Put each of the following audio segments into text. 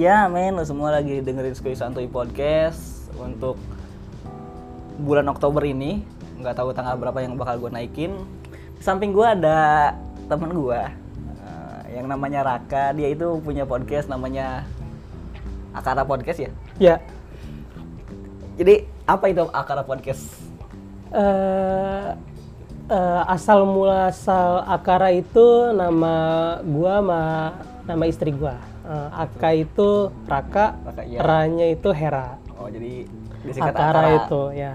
Ya men, lo semua lagi dengerin Skuy Santuy Podcast untuk bulan Oktober ini. Nggak tahu tanggal berapa yang bakal gue naikin. Di samping gue ada teman gue eh, yang namanya Raka. Dia itu punya podcast namanya Akara Podcast ya. Ya, Jadi apa itu Akara Podcast? eh eh, asal muasal Akara itu nama gua sama nama istri gua. Eh, Aka itu Raka, Raka, iya. Ranya itu Hera. Oh jadi disingkat Akara, itu ya.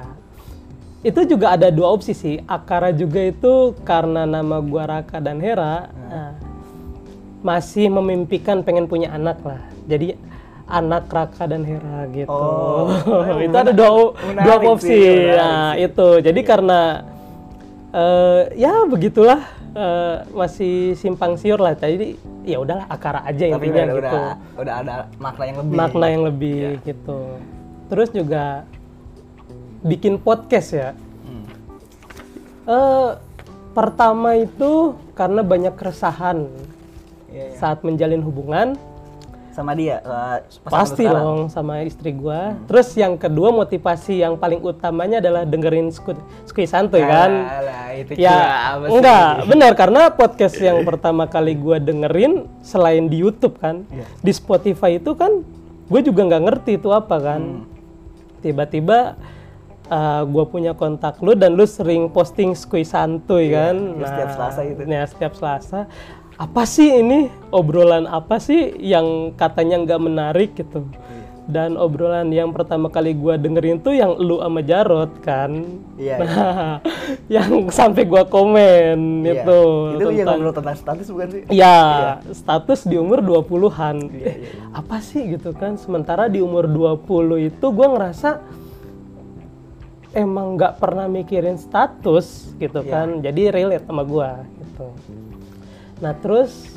Itu juga ada dua opsi sih. Akara juga itu karena nama gua Raka dan Hera nah, masih memimpikan pengen punya anak lah. Jadi anak Raka dan Hera gitu. Oh, itu ada dua dua sih, opsi. menarik Nah, sih. itu. Jadi karena eh, ya begitulah eh, masih simpang siur lah. Jadi ya udahlah Akara aja Tapi intinya udah, gitu udah, udah ada makna yang lebih. makna yang lebih Iya. gitu. Terus juga bikin podcast ya. Hmm. Eh pertama itu karena banyak keresahan Iya, iya. saat menjalin hubungan, Sama dia. eh, pasti dong sama istri gua. Terus yang kedua motivasi yang paling utamanya adalah dengerin Sku- Skui Santuy kan. Alah, itu Ya, sih? enggak, benar karena podcast yang pertama kali gua dengerin selain di YouTube kan, Iya. di Spotify itu kan gue juga nggak ngerti itu apa kan. Hmm. Tiba-tiba uh, gue punya kontak lu dan lu sering posting skui santuy kan. ya setiap Selasa gitu. Ya setiap Selasa. Apa sih ini obrolan apa sih yang katanya nggak menarik gitu? Iya. Dan obrolan yang pertama kali gua dengerin tuh yang lu sama Jarot kan. Iya, Nah, yang sampai gua komen Iya. itu Itu yang tentang ngobrol tentang status bukan sih? Ya, status di umur 20-an. Iya, Eh, apa sih gitu kan? Sementara di umur 20 itu gua ngerasa emang nggak pernah mikirin status gitu Iya. kan. Jadi relate sama gua gitu. Nah, terus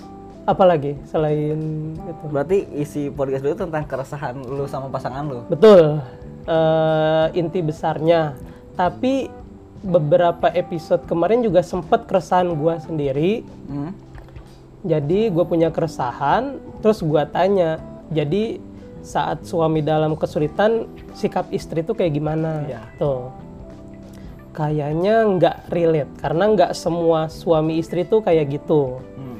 apa lagi selain itu? Berarti isi podcast lu itu tentang keresahan lu sama pasangan lu. Betul. eh, inti besarnya. Tapi beberapa episode kemarin juga sempet keresahan gua sendiri. Hmm. Jadi gue punya keresahan, terus gue tanya, jadi saat suami dalam kesulitan, sikap istri tuh kayak gimana? Iya. Tuh. Kayaknya nggak relate, karena nggak semua suami istri tuh kayak gitu. Hmm.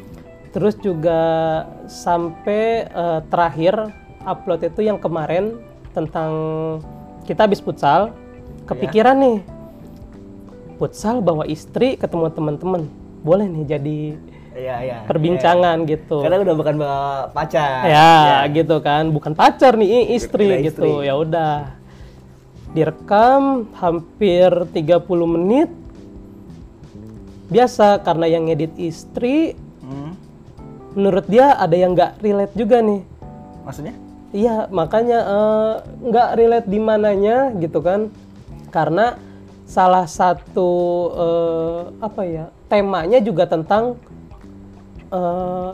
Terus juga sampai eh, terakhir upload itu yang kemarin tentang kita habis futsal, kepikiran nih, futsal bawa istri ketemu teman-teman, boleh nih jadi Iya, iya. perbincangan gitu. Karena udah bukan bawa pacar. Ya, gitu kan, bukan pacar nih, istri Udah gitu. istri. Ya udah. Direkam hampir 30 menit. Biasa karena yang ngedit istri, Hmm. menurut dia ada yang nggak relate juga nih. Maksudnya? Iya, makanya eh, nggak relate di mananya gitu kan. Karena salah satu eh, apa ya, temanya juga tentang eh,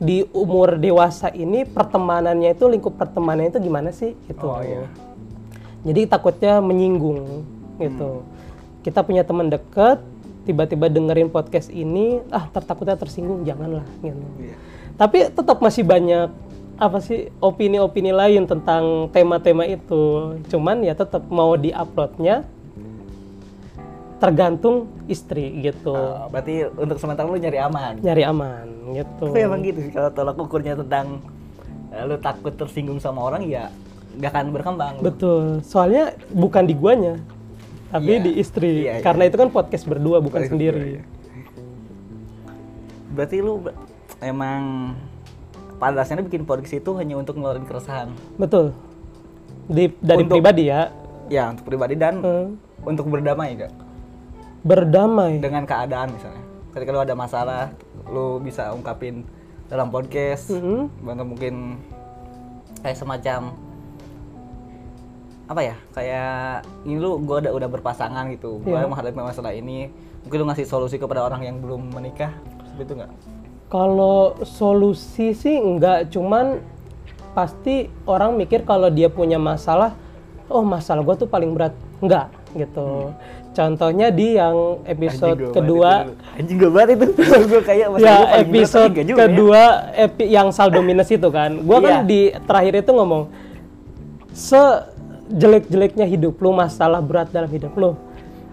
di umur dewasa ini pertemanannya itu lingkup pertemanannya itu gimana sih gitu. Oh, iya. Jadi takutnya menyinggung gitu. Kita punya teman deket, tiba-tiba dengerin podcast ini, ah ter- takutnya tersinggung, janganlah gitu. Iya. Tapi tetap masih banyak apa sih opini-opini lain tentang tema-tema itu. Cuman ya tetap mau di-uploadnya tergantung istri gitu. Oh, berarti untuk sementara lu nyari aman. Nyari aman gitu. Tapi emang gitu sih kalau tolak ukurnya tentang eh, lu takut tersinggung sama orang ya nggak akan berkembang. Betul. Soalnya bukan di guanya, tapi Iya. di istri. Iya, iya. Karena itu kan podcast berdua bukan Podcast sendiri. berdua, Berarti lu emang pada dasarnya bikin podcast itu hanya untuk ngeluarin keresahan. Betul. Di, dari Untuk- pribadi ya. Ya, untuk pribadi dan Hmm. untuk berdamai kak Berdamai. dengan keadaan misalnya. Ketika lu ada masalah, lu bisa ungkapin dalam podcast. Mhm. Atau mungkin kayak semacam apa ya kayak ini lu gua udah udah berpasangan gitu gua Iya. menghadapi masalah ini mungkin lu ngasih solusi kepada orang yang belum menikah seperti itu nggak Kalau solusi sih enggak, cuman pasti orang mikir kalau dia punya masalah, oh masalah gue tuh paling berat. Enggak. gitu. Contohnya di yang episode Anjing kedua. Anjing gue banget itu. gue kayak ya berat, episode nggak juga ya. kedua epi yang saldo minus itu kan gua kan Iya. di terakhir itu ngomong sejelek-jeleknya hidup lu masalah berat dalam hidup lu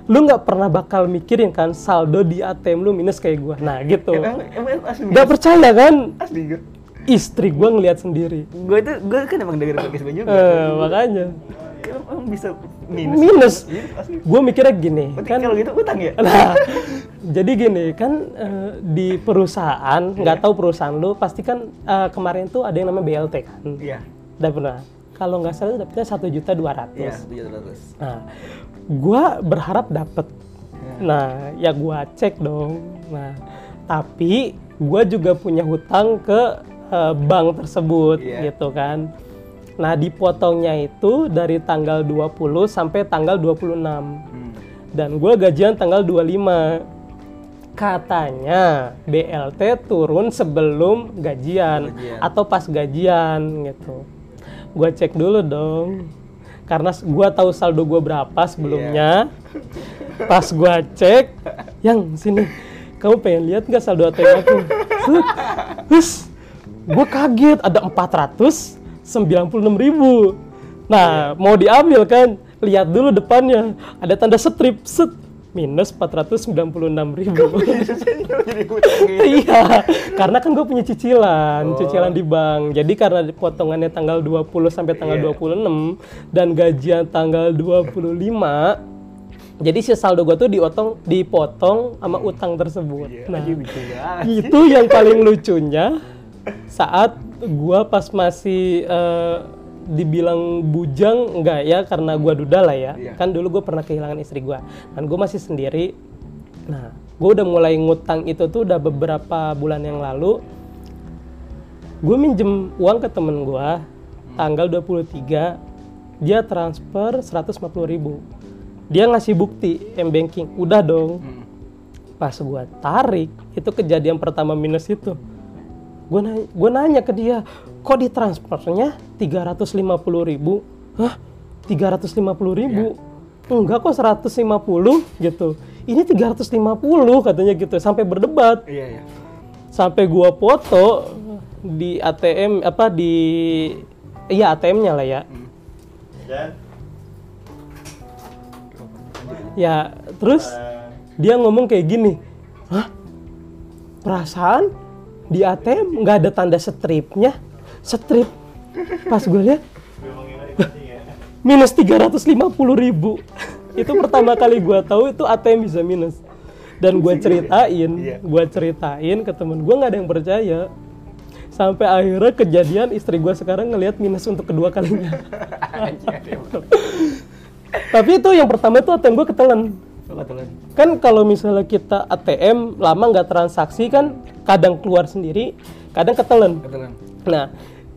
lu nggak pernah bakal mikirin kan saldo di ATM lu minus kayak gua nah gitu Emang, emang asli nggak percaya kan asli gue. istri gua ngelihat sendiri Gue itu gue kan emang dengerin podcast juga. eh, makanya Emang, bisa minus. minus asli. gue mikirnya gini Berarti kan kalau gitu utang ya? Nah, jadi gini kan eh, di perusahaan nggak tahu perusahaan lu pasti kan eh, kemarin tuh ada yang namanya BLT kan. Iya. Udah pernah. Kalau nggak salah dapetnya satu juta dua Iya, ratus. ratus. Nah, gua berharap dapet. Iya. Nah, ya gua cek dong. Nah, tapi gua juga punya hutang ke eh, bank tersebut Iya. gitu kan. Nah, dipotongnya itu dari tanggal 20 sampai tanggal 26 Hmm. dan gue gajian tanggal 25 katanya BLT turun sebelum gajian Gajian. atau pas gajian gitu gue cek dulu dong. Karena gue tahu saldo gue berapa sebelumnya. Pas gue cek yang sini. Kamu pengen lihat nggak saldo ATM aku? Hus, gue kaget. Ada 496 ribu. Nah mau diambil kan? Lihat dulu depannya. Ada tanda strip set minus 496 ribu. Iya karena kan gue punya cicilan cicilan di bank. Jadi karena potongannya tanggal 20 sampai tanggal Iya. 26 dan gajian tanggal 25 jadi si saldo gue tuh diotong dipotong sama utang tersebut. Iya, nah banget. itu yang paling lucunya saat gua pas masih eh, dibilang bujang enggak ya karena gua duda lah ya. Iya. kan dulu gue pernah kehilangan istri gua. Dan gue masih sendiri. Nah gue udah mulai ngutang itu tuh udah beberapa bulan yang lalu. Gue minjem uang ke temen gua tanggal 23 dia transfer 150 ribu. Dia ngasih bukti m banking. Udah dong. Hmm. pas gua tarik itu kejadian pertama minus itu gue nanya, gua nanya ke dia kok di transfernya 350 ribu? Hah? 350 ribu? Enggak kok 150 gitu. Ini 350 katanya gitu sampai berdebat. Iya, iya. sampai gua foto di ATM apa di iya ATM-nya lah ya. Ya terus dia ngomong kayak gini hah? Perasaan di ATM nggak ada tanda stripnya strip pas gue lihat "Hah, minus 350 ribu. Itu pertama kali gue tahu itu ATM bisa minus. Dan gue ceritain Iya. gue ceritain ke temen gue nggak ada yang percaya. Sampai akhirnya kejadian istri gue sekarang ngelihat minus untuk kedua kalinya. Tapi itu yang pertama itu ATM gue ketelan Kan kalau misalnya kita ATM lama nggak transaksi kan kadang keluar sendiri kadang ketelan. Kebetulan. nah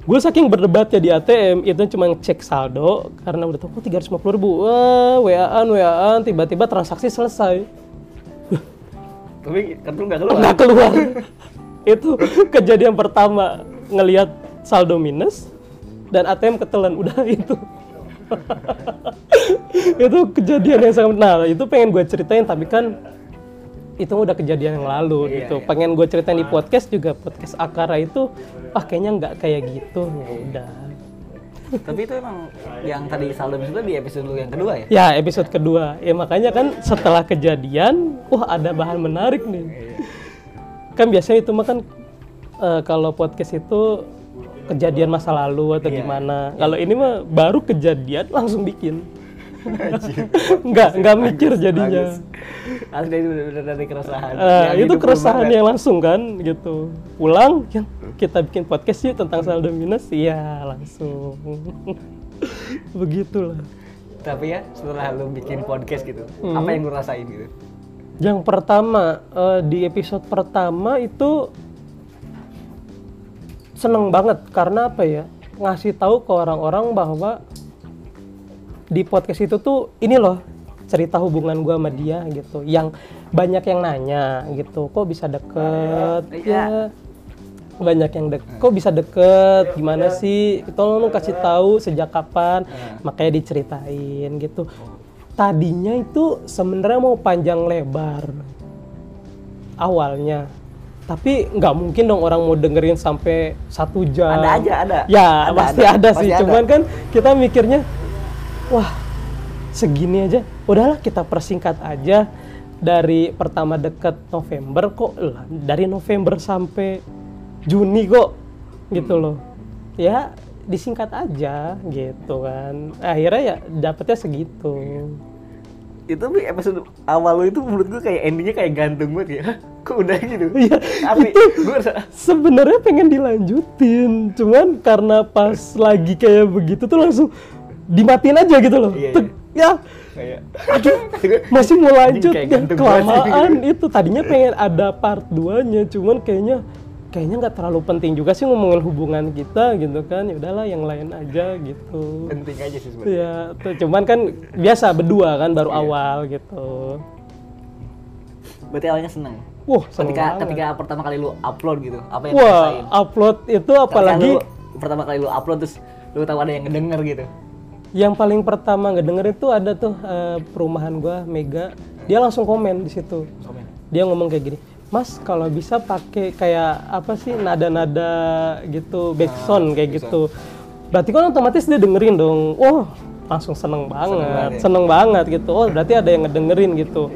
gue saking berdebatnya di ATM itu cuma cek saldo karena udah tahu tiga ratus ribu. Wah waan waan tiba-tiba transaksi selesai. Tapi kartu nggak keluar. nggak keluar. Itu kejadian pertama ngelihat saldo minus dan ATM ketelan. Udah itu itu kejadian yang sangat nah itu pengen gue ceritain tapi kan itu udah kejadian yang lalu Iya, gitu. iya. pengen gue ceritain di podcast juga podcast Akara itu ah kayaknya nggak kayak gitu. Ya udah. Tapi itu emang yang tadi saldo itu di episode lu yang kedua ya? ya episode kedua. Ya makanya kan setelah kejadian wah ada bahan menarik nih. Kan biasanya itu mah kan eh, kalau podcast itu kejadian masa lalu atau Iya. gimana kalau ini mah baru kejadian langsung bikin nggak nggak mikir jadinya. Asli itu benar-benar dari keresahan. Yang itu keresahan yang langsung kan gitu pulang yang kita bikin podcast yuk tentang saldo minus iya langsung begitulah? Tapi ya setelah lu bikin podcast gitu, Hmm. apa yang lu rasain gitu? Yang pertama eh, di episode pertama itu seneng banget. Karena apa ya? Ngasih tahu ke orang-orang bahwa di podcast itu tuh ini loh cerita hubungan gua sama dia gitu. Yang banyak yang nanya gitu kok bisa deket? Iya. ya. Banyak yang dek kok bisa deket? Gimana sih? Tolong kasih tahu sejak kapan. Makanya diceritain gitu. Tadinya itu sebenarnya mau panjang lebar. Awalnya tapi nggak mungkin dong orang mau dengerin sampai satu jam Ada aja, ada. ya Ada, pasti ada. ada, sih Pasti ada. cuman kan kita mikirnya wah segini aja udahlah kita persingkat aja dari pertama deket November kok lah dari November sampai Juni kok gitu Hmm. loh ya disingkat aja gitu kan akhirnya ya dapetnya segitu itu episode awal lu itu menurut gue kayak endingnya kayak gantung banget ya. Kok udah gitu? Iya, tapi itu gue sebenarnya pengen dilanjutin. Cuman karena pas lagi kayak begitu tuh langsung dimatiin aja gitu loh. Iya, Tek, ya. Kayak masih mau lanjut kayak ya kelamaan itu. Tadinya pengen ada part 2 nya cuman kayaknya kayaknya nggak terlalu penting juga sih ngomongin hubungan kita gitu kan. Ya udahlah yang lain aja gitu. Penting aja sih sebenarnya. Ya tuh, cuman kan biasa berdua kan Iya. baru awal gitu. Berarti awalnya seneng? Wah seneng ketika banget. ketika pertama kali lu upload gitu apa yang wah rasain upload itu apalagi lu, pertama kali lu upload terus lu tahu ada yang ngedenger gitu? Yang paling pertama ngedenger itu ada tuh eh, perumahan gua Mega. Dia langsung komen di situ. Komen. Dia ngomong kayak gini Mas kalau bisa pakai kayak apa sih nada-nada gitu backsound kayak gitu. berarti kan otomatis dia dengerin dong. Wah langsung seneng banget banget ya. seneng banget gitu. Oh berarti ada yang ngedengerin gitu.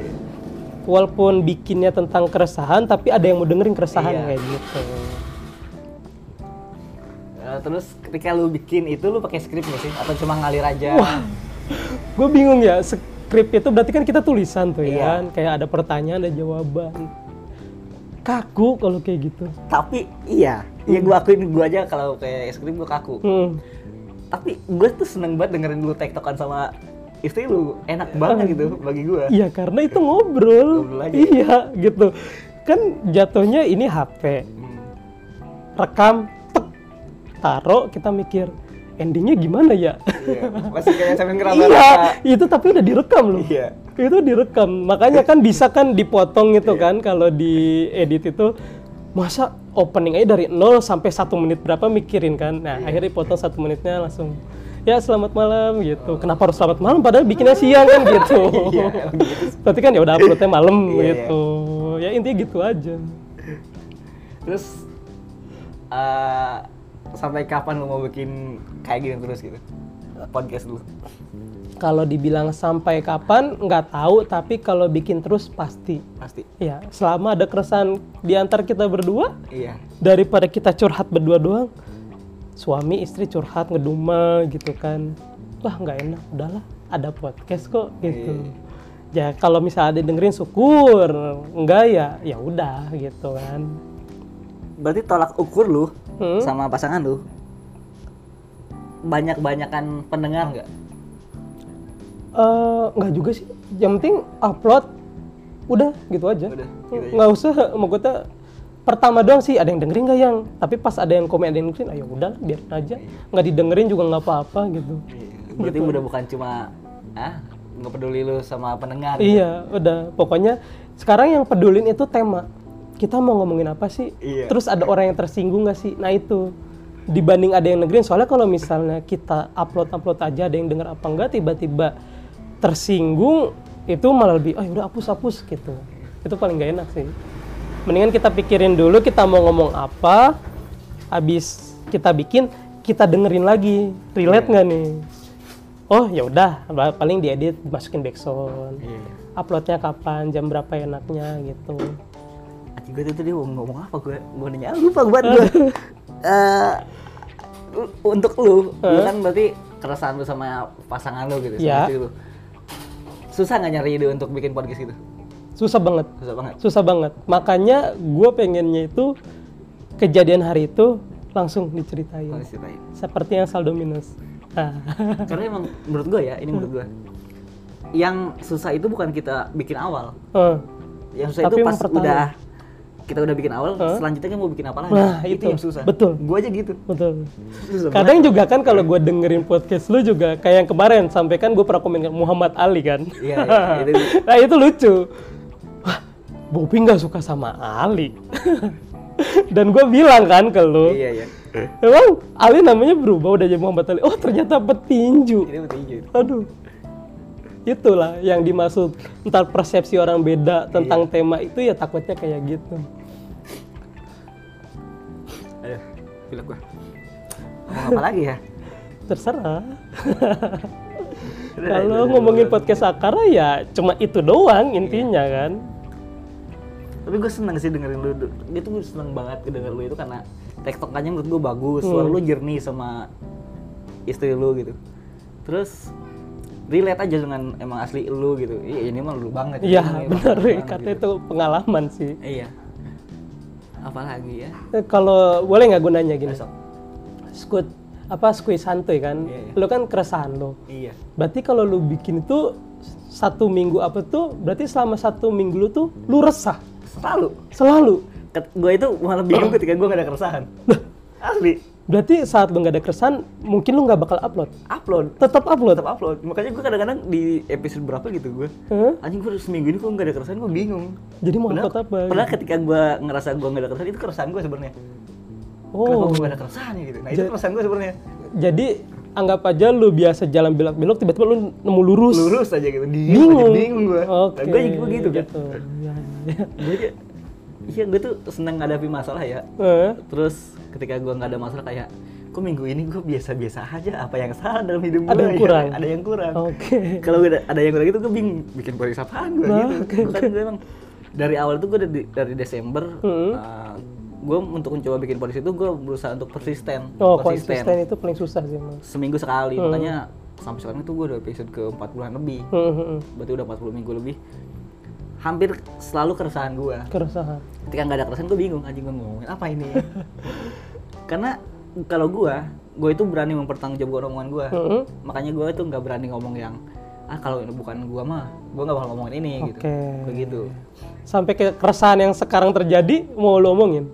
Walaupun bikinnya tentang keresahan tapi ada yang mau dengerin keresahan Iya. kayak gitu. Eh, terus ketika lu bikin itu lu pakai skrip nggak sih? Atau cuma ngalir aja? Gue bingung ya. Skrip itu berarti kan kita tulisan tuh ya Iya. kan? Kayak ada pertanyaan ada jawaban kaku kalau kayak gitu tapi iya iya gua akuin gua aja kalau kayak skrip gua kaku hmm. tapi gue tuh seneng banget dengerin lu tektokan sama istri lu enak banget gitu bagi gua Iya karena itu ngobrol. Ngobrol aja. Iya gitu. Kan jatuhnya ini HP. Hmm. Rekam, tek, taruh kita mikir endingnya gimana ya? iya masih kayak sambil ngeraba iya, itu tapi udah direkam loh. iya Itu direkam. Makanya kan bisa kan dipotong itu kan kalau di edit itu masa opening aja dari 0 sampai satu menit berapa mikirin kan. Nah, akhirnya dipotong satu menitnya langsung ya selamat malam gitu. Kenapa harus selamat malam padahal bikinnya siang kan gitu. Iya, gitu. Berarti kan ya udah uploadnya malam Iya, gitu. Ya intinya gitu aja. terus eh, sampai kapan lu mau bikin kayak gini terus gitu podcast lu Kalau dibilang sampai kapan nggak tahu, tapi kalau bikin terus pasti. pasti Ya, selama ada keresahan di antar kita berdua, iya daripada kita curhat berdua doang, suami istri curhat ngedumel gitu kan, wah nggak enak, udahlah ada podcast kok gitu. Ya kalau misalnya ada dengerin syukur, enggak ya ya udah gitu kan. berarti tolak ukur lu Hmm. sama pasangan lu banyak banyakan pendengar nggak Eh, nggak juga sih. Yang penting upload, udah gitu aja. Udah, gitu aja. Nggak usah, mau kata pertama doang sih ada yang dengerin nggak yang. Tapi pas ada yang komen ada yang dengerin, ayo udah biarin aja. Nggak didengerin juga nggak apa-apa gitu. berarti udah bukan cuma ah nggak peduli lu sama pendengar Iya, udah. Pokoknya sekarang yang pedulin itu tema. Kita mau ngomongin apa sih? Iya. Terus ada orang yang tersinggung nggak sih? Nah itu dibanding ada yang dengerin. Soalnya kalau misalnya kita upload upload aja ada yang denger apa enggak, tiba-tiba tersinggung itu malah lebih, oh udah hapus hapus gitu. Itu paling gak enak sih. Mendingan kita pikirin dulu kita mau ngomong apa, habis kita bikin kita dengerin lagi, relate nggak nih? Oh ya udah, paling diedit, masukin backsound. Iya. Uploadnya kapan, jam berapa enaknya gitu. Anjing gue tuh dia mau ngomong apa gue gue nanya ah, lupa gue Eh, u- untuk lu lu kan berarti keresahan lu sama pasangan lu gitu sama Iya. lu susah nggak nyari ide untuk bikin podcast gitu Susah banget, susah banget susah banget. Makanya gue pengennya itu kejadian hari itu langsung diceritain. Kalau ceritain. Seperti yang saldo minus. Nah, karena emang menurut gue ya ini menurut gue yang susah itu bukan kita bikin awal eh, yang susah Tapi itu pas pertama. udah kita udah bikin awal selanjutnya kan mau bikin apa lagi Nah, itu, itu. yang susah Betul. gue aja gitu betul. susah banget. Kadang juga kan kalau gue dengerin podcast lu juga kayak yang kemarin sampai kan gue pernah komen Muhammad Ali kan. Iya, iya, itu- nah itu lucu. Wah, Bobi nggak suka sama Ali. Dan gue bilang kan ke lu, iya iya emang Ali namanya berubah udah jadi Muhammad Ali. Oh ternyata petinju. ini mau tinju Aduh. Itulah yang dimaksud ntar persepsi orang beda tentang tema itu ya takutnya kayak gitu Ayo, pilih gua. Apa lagi ya? terserah kalau ngomongin podcast akara ya cuma itu doang intinya kan Tapi gue seneng sih dengerin lu. Itu gue seneng banget denger lu itu karena tektokannya menurut gue bagus. Suara lu jernih sama istri lu gitu. Terus relate aja dengan emang asli lu gitu. Iya ini mah lu banget. iya benar karena gitu. itu pengalaman sih Iya. Apalagi ya? Eh, kalau boleh nggak gunanya gini Besok. skut apa squeeze santuy kan Iya, iya. lu kan keresahan lo Iya. berarti kalau lu bikin itu satu minggu apa tuh berarti selama satu minggu lu tuh lu resah Selalu. selalu Gue itu malah bingung ketika gue gak ada keresahan. Asli. Berarti saat lu nggak ada keresahan mungkin lu nggak bakal upload Upload. tetap upload Tetap upload. Makanya gue kadang-kadang di episode berapa gitu gue. Hah? Anjing gue seminggu ini kok gak ada keresahan gue bingung. jadi mau upload apa padahal ketika gue ngerasa gue gak ada keresahan itu keresahan gue sebenarnya. Kenapa oh gue gak ada keresahannya gitu? Nah itu keresahan gue sebenarnya. jadi anggap aja lu biasa jalan belok-belok tiba-tiba lu nemu lurus Lurus aja gitu. Bingung aja, bingung gue. oke Nah, gue juga gitu kan. Ya, ya. Iya gue tuh seneng ngadapi masalah ya. Eh, Terus ketika gue nggak ada masalah kayak, kok minggu ini gue biasa-biasa aja. Apa yang salah dalam hidup gue? Ada yang kurang? Ada yang kurang. oke Kalau ada, ada yang kurang gitu gue bingung bikin podcast apaan gue Nah, gitu. Bukan gue emang dari awal tuh gue dari, dari Desember Hmm. uh, gue untuk mencoba bikin podcast itu gue berusaha untuk persisten. oh konsisten itu paling susah sih emang Seminggu sekali. Makanya sampai sekarang itu gue udah episode ke 40-an lebih. Hmm, hmm, hmm. Berarti udah 40 minggu lebih. Hampir selalu keresahan gue. keresahan Ketika nggak ada keresahan gue bingung anjing gue ngomongin apa ini. Karena kalau gue, gue itu berani mempertanggungjawabkan omongan gue. Hmm, Makanya gue itu nggak berani ngomong yang ah kalau ini bukan gue mah, gue nggak bakal ngomongin ini gitu. Oke. Begitu. sampai ke keresahan yang sekarang terjadi mau lu omongin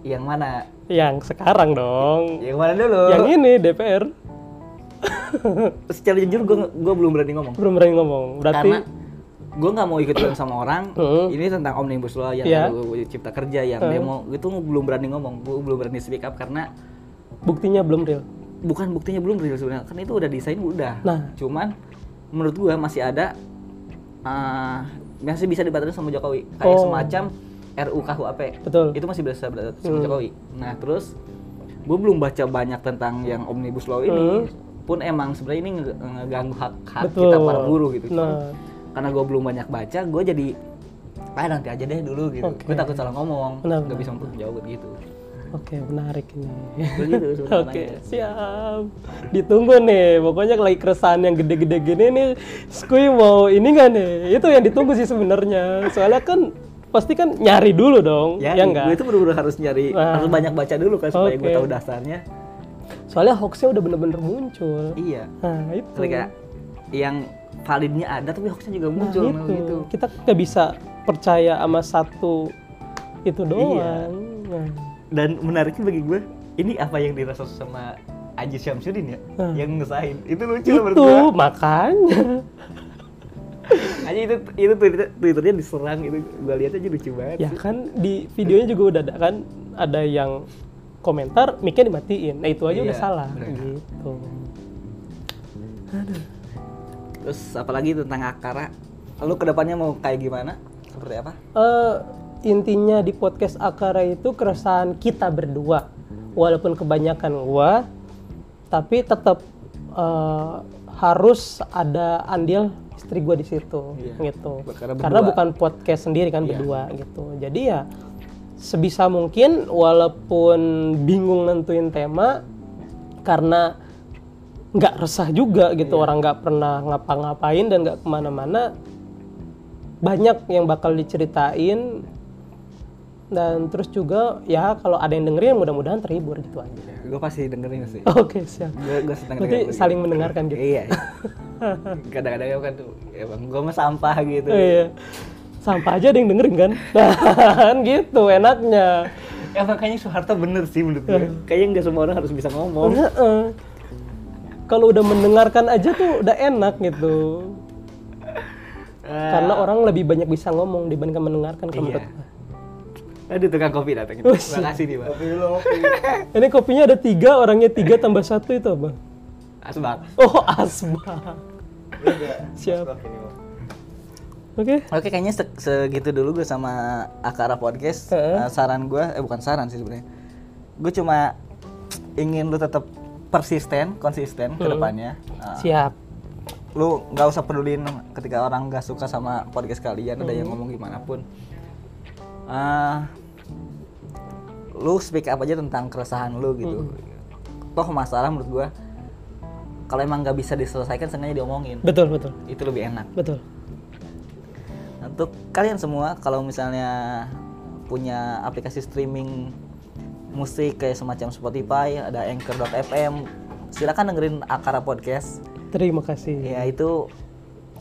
Yang mana? yang sekarang dong Yang mana dulu? yang ini DPR Secara jujur gue gue belum berani ngomong. belum berani ngomong berarti Karena gue nggak mau ikut sama orang. Hmm. Ini tentang omnibus law yang. RUU cipta kerja yang Hmm. demo itu belum berani ngomong. Gue belum berani speak up karena buktinya belum real bukan buktinya belum real sebenarnya. Kan itu udah desain udah. Nah. Cuman menurut gua masih ada eh, masih bisa dibatasi sama Jokowi. Kayak Oh. semacam RUU KUHP. betul Itu masih bisa dibatasi Hmm. sama Jokowi. Nah, terus gue belum baca banyak tentang yang omnibus law ini. Pun emang sebenarnya ini nge- ngeganggu hak-hak Hmm. betul kita para buruh gitu. nah Karena gue belum banyak baca, gue jadi ah nanti aja deh dulu gitu. Oke. Gue takut salah ngomong, nggak bisa untuk jawab gitu. oke menarik ini Begitu sebenarnya. Oke, siap. Ditunggu nih. Pokoknya lagi keresahan yang gede-gede gini nih, Skui mau ini nggak nih? Itu yang ditunggu sih sebenarnya. Soalnya kan pasti kan nyari dulu dong, Ya, ya gue enggak? itu benar-benar harus nyari, Nah. harus banyak baca dulu kan supaya gue Oke. tahu dasarnya. Soalnya hoaxnya udah bener-bener muncul. Iya. Nah itu. Ketika yang validnya ada tapi hoaxnya juga Nah, muncul itu. memang gitu. Kita nggak bisa percaya sama satu itu Iya. doang. Nah, Dan menariknya bagi gue, ini apa yang dirasa sama Aji Syamsuddin ya, Hmm. yang ngesahin. Itu lucu loh menurut itu gue. makanya. Aji itu itu Twitter, twitternya diserang itu, gue lihat aja lucu banget. ya kan di videonya juga udah ada kan ada yang komentar mic-nya dimatiin. Nah, itu aja udah Iya, salah benar. gitu. Terus apalagi tentang Akara, lu ke depannya mau kayak gimana? Seperti apa? Eh, intinya di podcast Akara itu keresahan kita berdua. Walaupun kebanyakan gua, tapi tetap eh, harus ada andil istri gua di situ Iya. gitu. Karena Karena bukan podcast sendiri kan Iya. berdua gitu. Jadi ya sebisa mungkin walaupun bingung nentuin tema karena nggak resah juga gitu Iya. orang nggak pernah ngapa-ngapain dan nggak ke mana-mana banyak yang bakal diceritain dan terus juga ya kalau ada yang dengerin mudah-mudahan terhibur gitu aja gue pasti dengerin sih. oke siap Gue gue seneng berarti dengerin. saling mendengarkan gitu Iya. Kadang-kadang kan tuh, emang gue mah sampah gitu. Iya sampah aja ada yang dengerin kan kan gitu enaknya Emang kayaknya Soeharto bener sih menurut Iya. gue. Kayaknya nggak semua orang harus bisa ngomong. Kalau udah mendengarkan aja tuh udah enak gitu Eh, karena orang lebih banyak bisa ngomong dibandingkan mendengarkan kalau Iya. Aduh tukang kopi datang. Oh, Terima kasih nih, Pak. ini kopinya ada tiga orangnya tiga tambah satu itu apa Asbak. oh asma Siap. Oke. Oke, kayaknya se- segitu dulu gue sama Akara Podcast. Heeh. Eh, saran gue, eh bukan saran sih sebenarnya. Gue cuma ingin lu tetap persisten, konsisten ke Hmm. depannya. Eh, Siap. lu nggak usah pedulin ketika orang nggak suka sama podcast kalian, ada Hmm. yang ngomong gimana pun. Eh, lu speak up aja tentang keresahan lu gitu. Hmm. Toh masalah menurut gue, kalau emang nggak bisa diselesaikan, sengaja diomongin. Betul, betul. Itu lebih enak. Betul. Untuk kalian semua, kalau misalnya punya aplikasi streaming musik kayak semacam Spotify, ada Anchor.fm, silakan dengerin Akara Podcast. Terima kasih. Ya itu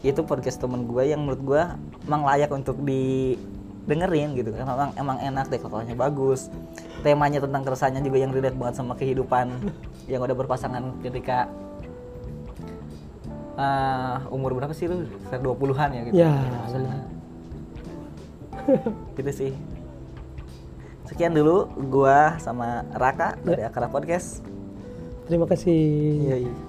itu podcast temen gue yang menurut gue emang layak untuk didengerin gitu kan emang emang enak dekorasinya bagus temanya tentang keresahannya juga yang relate banget sama kehidupan yang udah berpasangan ketika ah, umur berapa sih lu? Sekitar 20-an ya gitu. Ya, benar. gitu sih sekian dulu gua sama Raka dari Akara Podcast Terima kasih. Yoi.